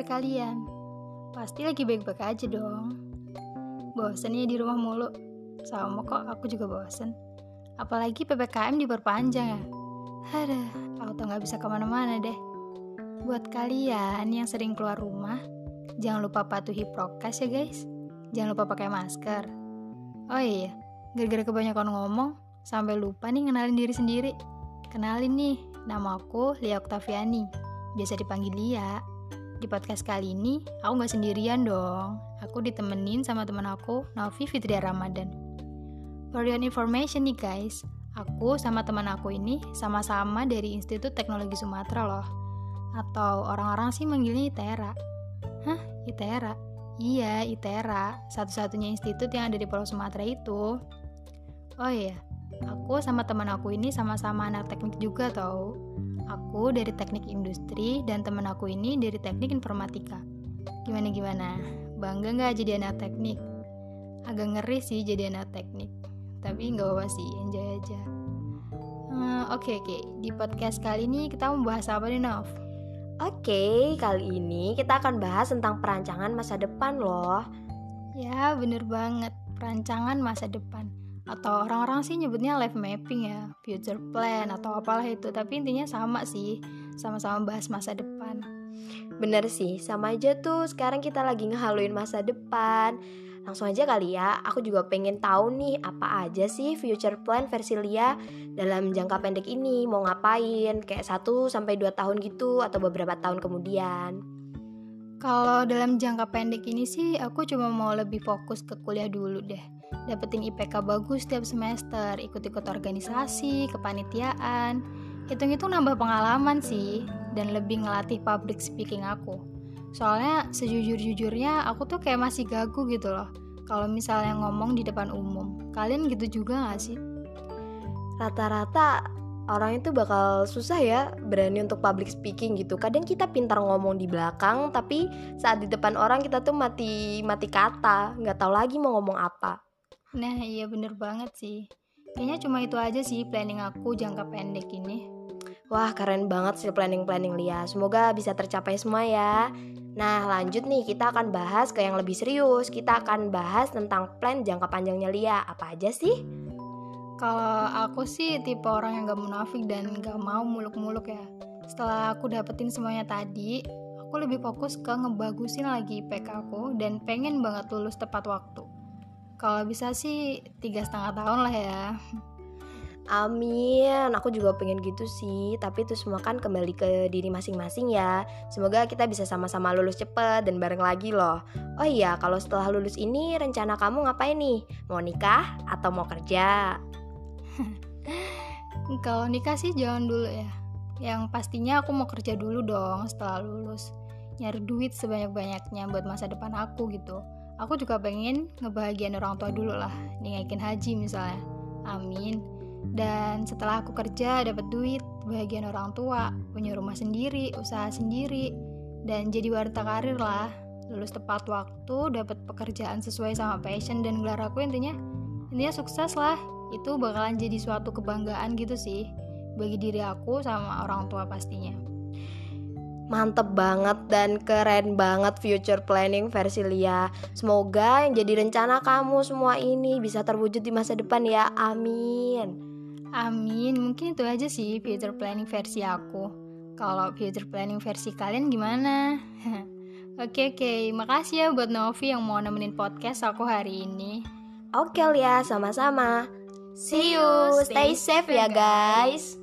kalian? Pasti lagi baik-baik aja dong. Bosen ya di rumah mulu. Sama kok, aku juga bosen. Apalagi PPKM diperpanjang ya. Aduh, tuh gak bisa ke mana-mana deh. Buat kalian yang sering keluar rumah, jangan lupa patuhi prokes ya guys. Jangan lupa pakai masker. Oh iya, gara-gara kebanyakan ngomong, sampai lupa nih ngenalin diri sendiri. Kenalin nih, nama aku Lia Oktaviani. Biasa dipanggil Lia. Di podcast kali ini, aku gak sendirian dong. Aku ditemenin sama teman aku, Novi Fitria Ramadan. For your information nih guys, aku sama teman aku ini sama-sama dari Institut Teknologi Sumatera loh. Atau orang-orang sih manggilnya ITERA. Hah? ITERA? Iya, ITERA. Satu-satunya institut yang ada di Pulau Sumatera itu. Oh iya, aku sama teman aku ini sama-sama anak teknik juga tau. Aku dari teknik industri dan teman aku ini dari teknik informatika. Gimana-gimana? Bangga nggak jadi anak teknik? Agak ngeri sih jadi anak teknik. Tapi nggak apa sih, enjoy aja. Oke uh, oke, okay, okay. di podcast kali ini kita membahas apa nih Nov? Oke, kali ini kita akan bahas tentang perancangan masa depan loh. Ya, bener banget. Perancangan masa depan atau orang-orang sih nyebutnya life mapping ya, future plan atau apalah itu, tapi intinya sama sih, sama-sama bahas masa depan. Bener sih, sama aja tuh sekarang kita lagi ngehaluin masa depan. Langsung aja kali ya, aku juga pengen tahu nih apa aja sih future plan versi Lia dalam jangka pendek ini, mau ngapain, kayak 1 sampai 2 tahun gitu atau beberapa tahun kemudian. Kalau dalam jangka pendek ini sih aku cuma mau lebih fokus ke kuliah dulu deh dapetin IPK bagus setiap semester, ikut-ikut organisasi, kepanitiaan. Hitung-hitung nambah pengalaman sih, dan lebih ngelatih public speaking aku. Soalnya sejujur-jujurnya aku tuh kayak masih gagu gitu loh. Kalau misalnya ngomong di depan umum, kalian gitu juga gak sih? Rata-rata orang itu bakal susah ya berani untuk public speaking gitu. Kadang kita pintar ngomong di belakang, tapi saat di depan orang kita tuh mati mati kata, nggak tahu lagi mau ngomong apa. Nah iya bener banget sih Kayaknya cuma itu aja sih planning aku jangka pendek ini Wah keren banget sih planning-planning Lia Semoga bisa tercapai semua ya Nah lanjut nih kita akan bahas ke yang lebih serius Kita akan bahas tentang plan jangka panjangnya Lia Apa aja sih? Kalau aku sih tipe orang yang gak munafik dan gak mau muluk-muluk ya Setelah aku dapetin semuanya tadi Aku lebih fokus ke ngebagusin lagi IPK aku Dan pengen banget lulus tepat waktu kalau bisa sih tiga setengah tahun lah ya. Amin, aku juga pengen gitu sih Tapi itu semua kan kembali ke diri masing-masing ya Semoga kita bisa sama-sama lulus cepet dan bareng lagi loh Oh iya, kalau setelah lulus ini rencana kamu ngapain nih? Mau nikah atau mau kerja? kalau nikah sih jangan dulu ya. Yang pastinya aku mau kerja dulu dong setelah lulus. Nyari duit sebanyak-banyaknya buat masa depan aku gitu. Aku juga pengen ngebahagiain orang tua dulu lah. Nengakin haji misalnya. Amin. Dan setelah aku kerja dapat duit bahagian orang tua punya rumah sendiri usaha sendiri dan jadi warta karir lah. Lulus tepat waktu dapat pekerjaan sesuai sama passion dan gelar aku intinya. Intinya sukses lah itu bakalan jadi suatu kebanggaan gitu sih bagi diri aku sama orang tua pastinya mantep banget dan keren banget future planning versi Lia. Semoga yang jadi rencana kamu semua ini bisa terwujud di masa depan ya. Amin. Amin. Mungkin itu aja sih future planning versi aku. Kalau future planning versi kalian gimana? Oke oke, makasih ya buat Novi yang mau nemenin podcast aku hari ini. Oke Lia, sama-sama. See you, stay safe ya guys.